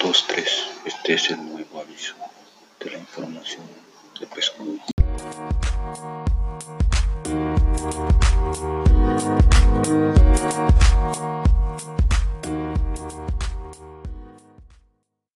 2, 3. Este es el nuevo aviso de la información de pescado.